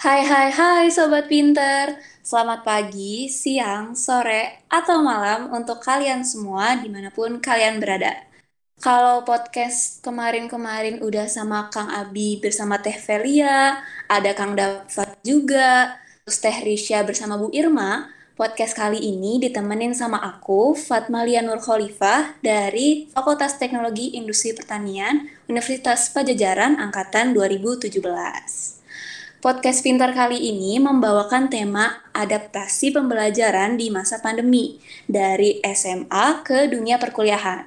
Hai hai hai Sobat Pinter Selamat pagi, siang, sore, atau malam untuk kalian semua di mana pun kalian berada Kalau podcast kemarin-kemarin udah sama Kang Abi bersama Teh Velia Ada Kang Dafat juga Terus Teh Risha bersama Bu Irma Podcast kali ini ditemenin sama aku, Fatmalia Nur Khalifah, dari Fakultas Teknologi Industri Pertanian, Universitas Pajajaran, Angkatan 2017. Podcast Pintar kali ini membawakan tema adaptasi pembelajaran di masa pandemi, dari SMA ke dunia perkuliahan.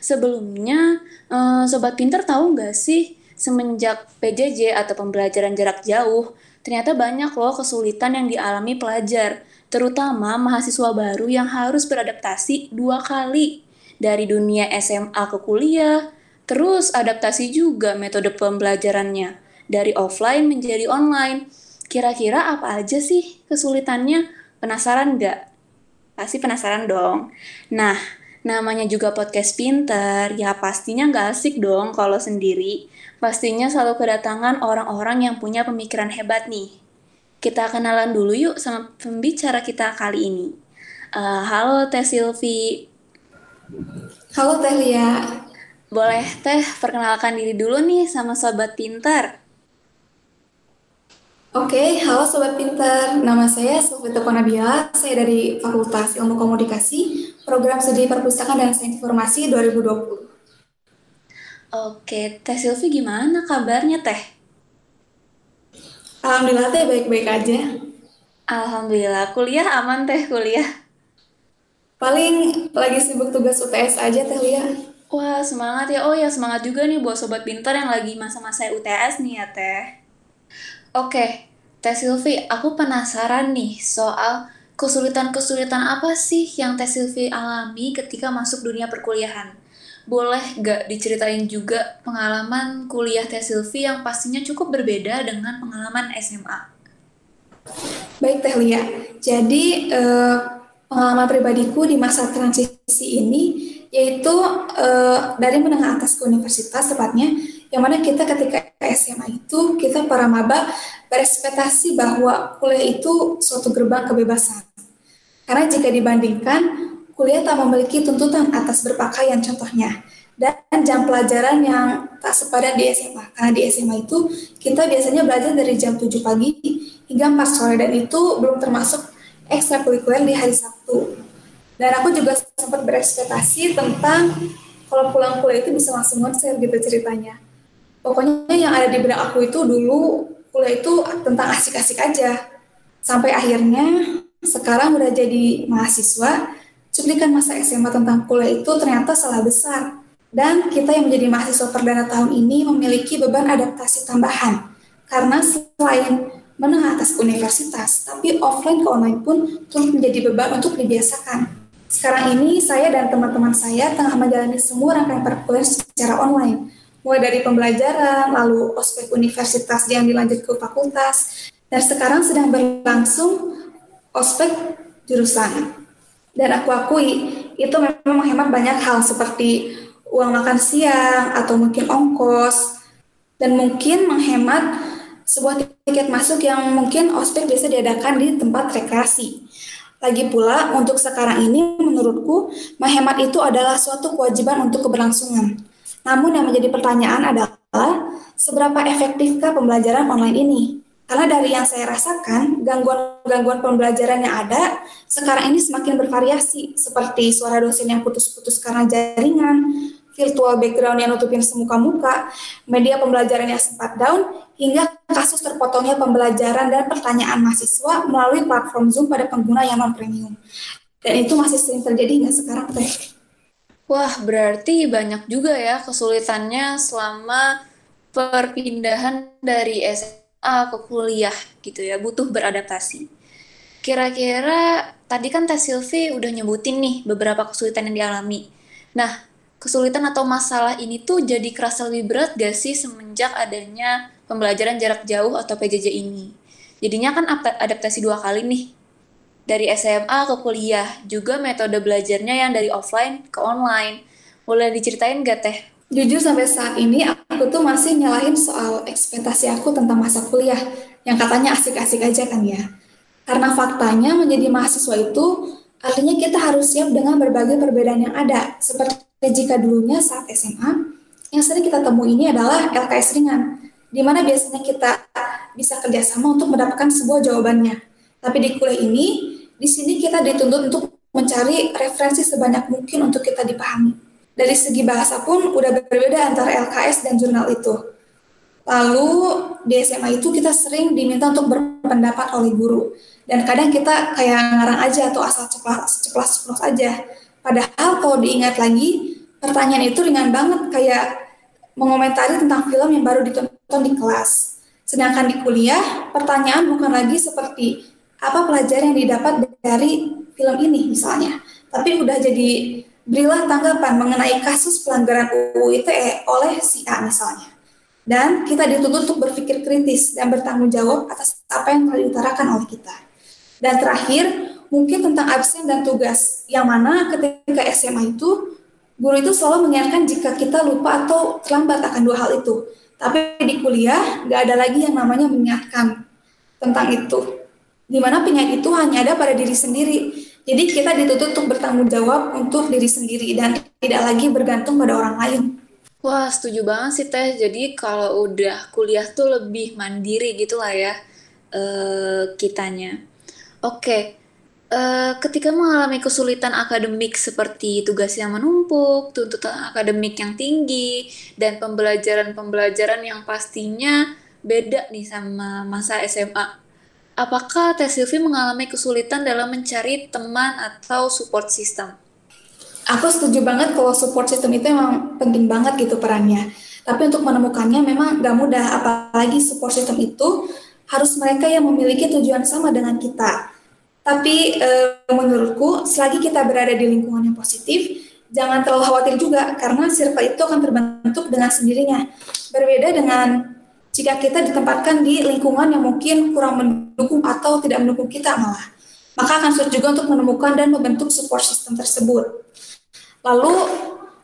Sebelumnya, eh, Sobat Pintar tahu nggak sih, semenjak PJJ atau pembelajaran jarak jauh, ternyata banyak loh kesulitan yang dialami pelajar, terutama mahasiswa baru yang harus beradaptasi dua kali dari dunia SMA ke kuliah, terus adaptasi juga metode pembelajarannya dari offline menjadi online. Kira-kira apa aja sih kesulitannya? Penasaran nggak? Pasti penasaran dong. Nah, namanya juga podcast pinter, ya pastinya nggak asik dong kalau sendiri. Pastinya selalu kedatangan orang-orang yang punya pemikiran hebat nih. Kita kenalan dulu yuk sama pembicara kita kali ini. Uh, halo Teh Silvi. Halo Teh Lia. Boleh Teh perkenalkan diri dulu nih sama Sobat Pintar. Oke, halo Sobat Pintar. Nama saya Sofita Konabila. Saya dari Fakultas Ilmu Komunikasi, Program Studi Perpustakaan dan Sains Informasi 2020. Oke, Teh Silvi gimana kabarnya Teh? Alhamdulillah teh baik-baik aja. Alhamdulillah, kuliah aman teh kuliah. Paling lagi sibuk tugas UTS aja teh Lia. Wah semangat ya, oh ya semangat juga nih buat sobat pintar yang lagi masa-masa UTS nih ya teh. Oke, Teh Silvi, aku penasaran nih soal kesulitan-kesulitan apa sih yang Teh Silvi alami ketika masuk dunia perkuliahan? boleh gak diceritain juga pengalaman kuliah Teh Silvi yang pastinya cukup berbeda dengan pengalaman SMA? Baik Teh Lia, jadi eh, pengalaman pribadiku di masa transisi ini yaitu eh, dari menengah atas ke universitas tepatnya, yang mana kita ketika SMA itu kita para maba berespektasi bahwa kuliah itu suatu gerbang kebebasan. Karena jika dibandingkan kuliah tak memiliki tuntutan atas berpakaian contohnya dan jam pelajaran yang tak sepadan di SMA. Karena di SMA itu kita biasanya belajar dari jam 7 pagi hingga 4 sore dan itu belum termasuk ekstrakurikuler di hari Sabtu. Dan aku juga sempat berekspektasi tentang kalau pulang kuliah itu bisa langsung konser gitu ceritanya. Pokoknya yang ada di benak aku itu dulu kuliah itu tentang asik-asik aja. Sampai akhirnya sekarang udah jadi mahasiswa, cuplikan masa SMA tentang kuliah itu ternyata salah besar. Dan kita yang menjadi mahasiswa perdana tahun ini memiliki beban adaptasi tambahan. Karena selain menengah atas universitas, tapi offline ke online pun turut menjadi beban untuk dibiasakan. Sekarang ini saya dan teman-teman saya tengah menjalani semua rangkaian perkuliahan secara online. Mulai dari pembelajaran, lalu ospek universitas yang dilanjut ke fakultas, dan sekarang sedang berlangsung ospek jurusan. Dan aku akui itu memang menghemat banyak hal seperti uang makan siang atau mungkin ongkos dan mungkin menghemat sebuah tiket masuk yang mungkin ospek biasa diadakan di tempat rekreasi. Lagi pula, untuk sekarang ini menurutku, menghemat itu adalah suatu kewajiban untuk keberlangsungan. Namun yang menjadi pertanyaan adalah, seberapa efektifkah pembelajaran online ini? Karena dari yang saya rasakan, gangguan-gangguan pembelajaran yang ada sekarang ini semakin bervariasi, seperti suara dosen yang putus-putus karena jaringan, virtual background yang nutupin semuka muka, media pembelajaran yang sempat down, hingga kasus terpotongnya pembelajaran dan pertanyaan mahasiswa melalui platform Zoom pada pengguna yang non-premium. Dan itu masih sering terjadi nggak sekarang, Teh? Wah, berarti banyak juga ya kesulitannya selama perpindahan dari SMA ke kuliah gitu ya, butuh beradaptasi. Kira-kira tadi kan Teh Silvi udah nyebutin nih beberapa kesulitan yang dialami. Nah, kesulitan atau masalah ini tuh jadi kerasa lebih berat gak sih semenjak adanya pembelajaran jarak jauh atau PJJ ini? Jadinya kan adaptasi dua kali nih, dari SMA ke kuliah, juga metode belajarnya yang dari offline ke online. Boleh diceritain gak Teh? Jujur sampai saat ini aku tuh masih nyalahin soal ekspektasi aku tentang masa kuliah. yang katanya asik-asik aja kan ya. Karena faktanya menjadi mahasiswa itu artinya kita harus siap dengan berbagai perbedaan yang ada. Seperti jika dulunya saat SMA, yang sering kita temui ini adalah LKS ringan, di mana biasanya kita bisa kerjasama untuk mendapatkan sebuah jawabannya. Tapi di kuliah ini, di sini kita dituntut untuk mencari referensi sebanyak mungkin untuk kita dipahami. Dari segi bahasa pun udah berbeda antara LKS dan jurnal itu. Lalu di SMA itu kita sering diminta untuk berpendapat oleh guru. Dan kadang kita kayak ngarang aja atau asal ceplas ceplas ceplos aja. Padahal kalau diingat lagi, pertanyaan itu ringan banget kayak mengomentari tentang film yang baru ditonton di kelas. Sedangkan di kuliah, pertanyaan bukan lagi seperti apa pelajaran yang didapat dari film ini misalnya. Tapi udah jadi berilah tanggapan mengenai kasus pelanggaran UU ITE oleh si A misalnya. Dan kita dituntut untuk berpikir kritis dan bertanggung jawab atas apa yang telah diutarakan oleh kita. Dan terakhir, mungkin tentang absen dan tugas, yang mana ketika SMA itu, guru itu selalu mengingatkan jika kita lupa atau terlambat akan dua hal itu. Tapi di kuliah, nggak ada lagi yang namanya mengingatkan tentang itu. Di mana penyakit itu hanya ada pada diri sendiri jadi kita dituntut untuk bertanggung jawab untuk diri sendiri dan tidak lagi bergantung pada orang lain. Wah, setuju banget sih Teh. Jadi kalau udah kuliah tuh lebih mandiri gitu lah ya uh, kitanya. Oke, uh, ketika mengalami kesulitan akademik seperti tugas yang menumpuk, tuntutan akademik yang tinggi, dan pembelajaran-pembelajaran yang pastinya beda nih sama masa SMA Apakah Teh Silvi mengalami kesulitan dalam mencari teman atau support system? Aku setuju banget kalau support system itu memang penting banget gitu perannya. Tapi untuk menemukannya memang gak mudah, apalagi support system itu harus mereka yang memiliki tujuan sama dengan kita. Tapi e, menurutku, selagi kita berada di lingkungan yang positif, jangan terlalu khawatir juga, karena circle itu akan terbentuk dengan sendirinya. Berbeda dengan jika kita ditempatkan di lingkungan yang mungkin kurang mendukung atau tidak mendukung kita malah. Maka akan sulit juga untuk menemukan dan membentuk support system tersebut. Lalu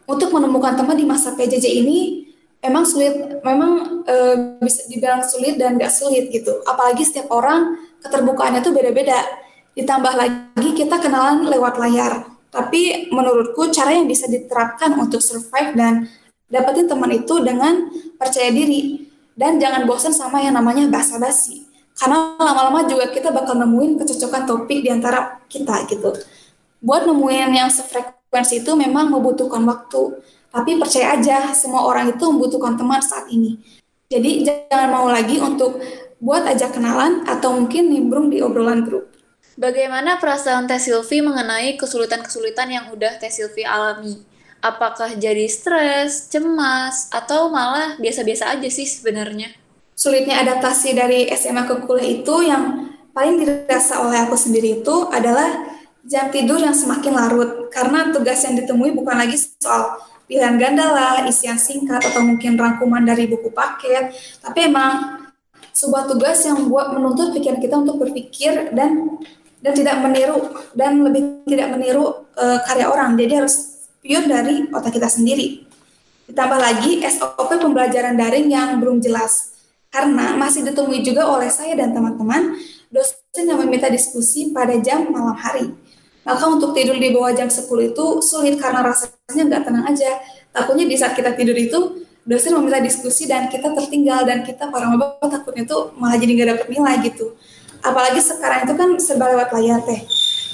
untuk menemukan teman di masa PJJ ini memang sulit, memang e, bisa dibilang sulit dan gak sulit gitu. Apalagi setiap orang keterbukaannya itu beda-beda. Ditambah lagi kita kenalan lewat layar. Tapi menurutku cara yang bisa diterapkan untuk survive dan dapetin teman itu dengan percaya diri dan jangan bosan sama yang namanya basa-basi. Karena lama-lama juga kita bakal nemuin kecocokan topik di antara kita gitu. Buat nemuin yang sefrekuensi itu memang membutuhkan waktu. Tapi percaya aja semua orang itu membutuhkan teman saat ini. Jadi jangan mau lagi untuk buat aja kenalan atau mungkin nimbrung di obrolan grup. Bagaimana perasaan Teh Silvi mengenai kesulitan-kesulitan yang udah Teh Silvi alami? Apakah jadi stres, cemas, atau malah biasa-biasa aja sih sebenarnya? Sulitnya adaptasi dari SMA ke kuliah itu yang paling dirasa oleh aku sendiri itu adalah jam tidur yang semakin larut karena tugas yang ditemui bukan lagi soal pilihan ganda lah, isian singkat atau mungkin rangkuman dari buku paket, tapi emang sebuah tugas yang buat menuntut pikiran kita untuk berpikir dan dan tidak meniru dan lebih tidak meniru uh, karya orang. Jadi harus pure dari otak kita sendiri. Ditambah lagi SOP pembelajaran daring yang belum jelas. Karena masih ditemui juga oleh saya dan teman-teman dosen yang meminta diskusi pada jam malam hari. Maka untuk tidur di bawah jam 10 itu sulit karena rasanya nggak tenang aja. Takutnya di saat kita tidur itu dosen meminta diskusi dan kita tertinggal dan kita para maba takutnya tuh malah jadi nggak dapat nilai gitu. Apalagi sekarang itu kan serba lewat layar teh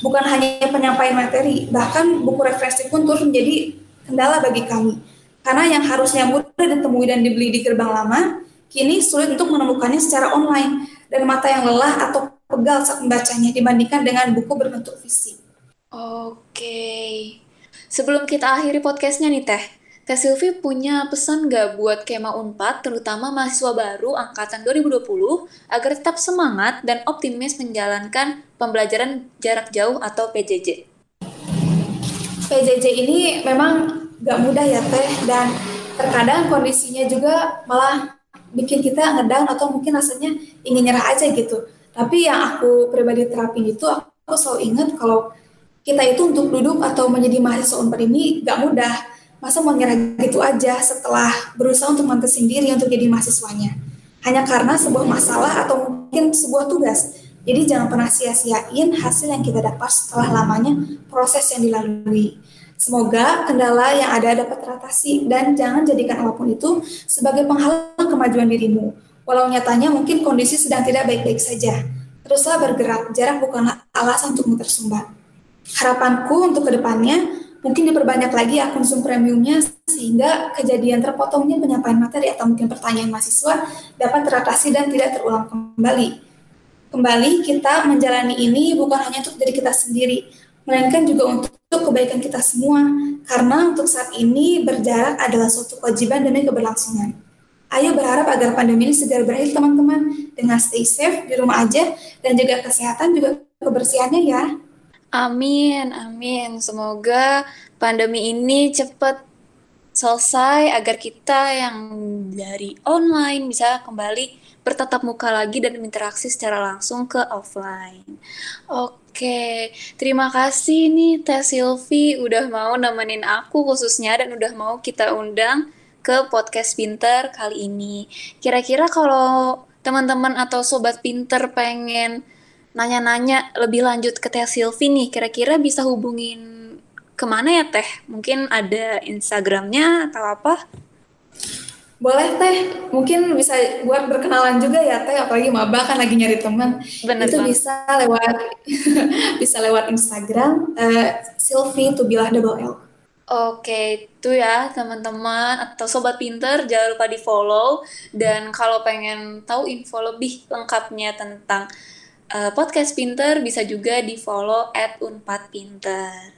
bukan hanya penyampaian materi, bahkan buku referensi pun turut menjadi kendala bagi kami. Karena yang harusnya mudah ditemui dan dibeli di gerbang lama, kini sulit untuk menemukannya secara online dan mata yang lelah atau pegal saat membacanya dibandingkan dengan buku berbentuk fisik. Oke. Sebelum kita akhiri podcastnya nih Teh, Teh Silvi punya pesan nggak buat Kema Unpad, terutama mahasiswa baru angkatan 2020, agar tetap semangat dan optimis menjalankan pembelajaran jarak jauh atau PJJ? PJJ ini memang nggak mudah ya Teh, dan terkadang kondisinya juga malah bikin kita ngedown atau mungkin rasanya ingin nyerah aja gitu. Tapi yang aku pribadi terapin itu, aku selalu ingat kalau kita itu untuk duduk atau menjadi mahasiswa Unpad ini nggak mudah masa mau nyerah gitu aja setelah berusaha untuk mantesin diri untuk jadi mahasiswanya. hanya karena sebuah masalah atau mungkin sebuah tugas. Jadi jangan pernah sia-siain hasil yang kita dapat setelah lamanya proses yang dilalui. Semoga kendala yang ada dapat teratasi dan jangan jadikan apa pun itu sebagai penghalang kemajuan dirimu. Walau nyatanya mungkin kondisi sedang tidak baik-baik saja. Teruslah bergerak, jarak bukanlah alasan untukmu tersumbat. Harapanku untuk ke depannya mungkin diperbanyak lagi akun Zoom premiumnya sehingga kejadian terpotongnya penyampaian materi atau mungkin pertanyaan mahasiswa dapat teratasi dan tidak terulang kembali. Kembali kita menjalani ini bukan hanya untuk diri kita sendiri, melainkan juga untuk kebaikan kita semua. Karena untuk saat ini berjarak adalah suatu kewajiban demi keberlangsungan. Ayo berharap agar pandemi ini segera berakhir teman-teman dengan stay safe di rumah aja dan jaga kesehatan juga kebersihannya ya. Amin, amin. Semoga pandemi ini cepat selesai agar kita yang dari online bisa kembali bertatap muka lagi dan berinteraksi secara langsung ke offline. Oke, terima kasih nih Teh Silvi udah mau nemenin aku khususnya dan udah mau kita undang ke podcast Pinter kali ini. Kira-kira kalau teman-teman atau sobat pinter pengen nanya-nanya lebih lanjut ke Teh Silvi nih, kira-kira bisa hubungin ke mana ya Teh? Mungkin ada Instagramnya atau apa? Boleh Teh, mungkin bisa buat berkenalan juga ya Teh, apalagi maba kan lagi nyari teman. Bener Itu bisa lewat bisa lewat Instagram uh, Silvi Tubilah Double L. Oke, itu ya teman-teman atau sobat pinter jangan lupa di follow dan kalau pengen tahu info lebih lengkapnya tentang uh, podcast Pinter bisa juga di follow at Unpad Pinter.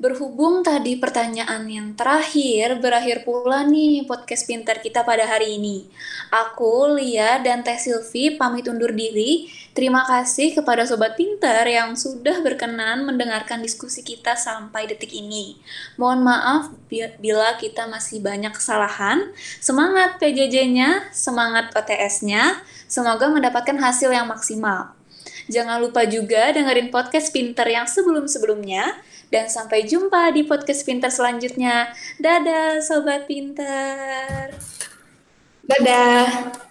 Berhubung tadi pertanyaan yang terakhir, berakhir pula nih podcast pinter kita pada hari ini. Aku, Lia, dan Teh Silvi pamit undur diri. Terima kasih kepada Sobat Pinter yang sudah berkenan mendengarkan diskusi kita sampai detik ini. Mohon maaf bila kita masih banyak kesalahan. Semangat PJJ-nya, semangat OTS-nya. Semoga mendapatkan hasil yang maksimal. Jangan lupa juga dengerin podcast Pinter yang sebelum-sebelumnya. Dan sampai jumpa di podcast Pinter selanjutnya. Dadah Sobat Pinter. Dadah.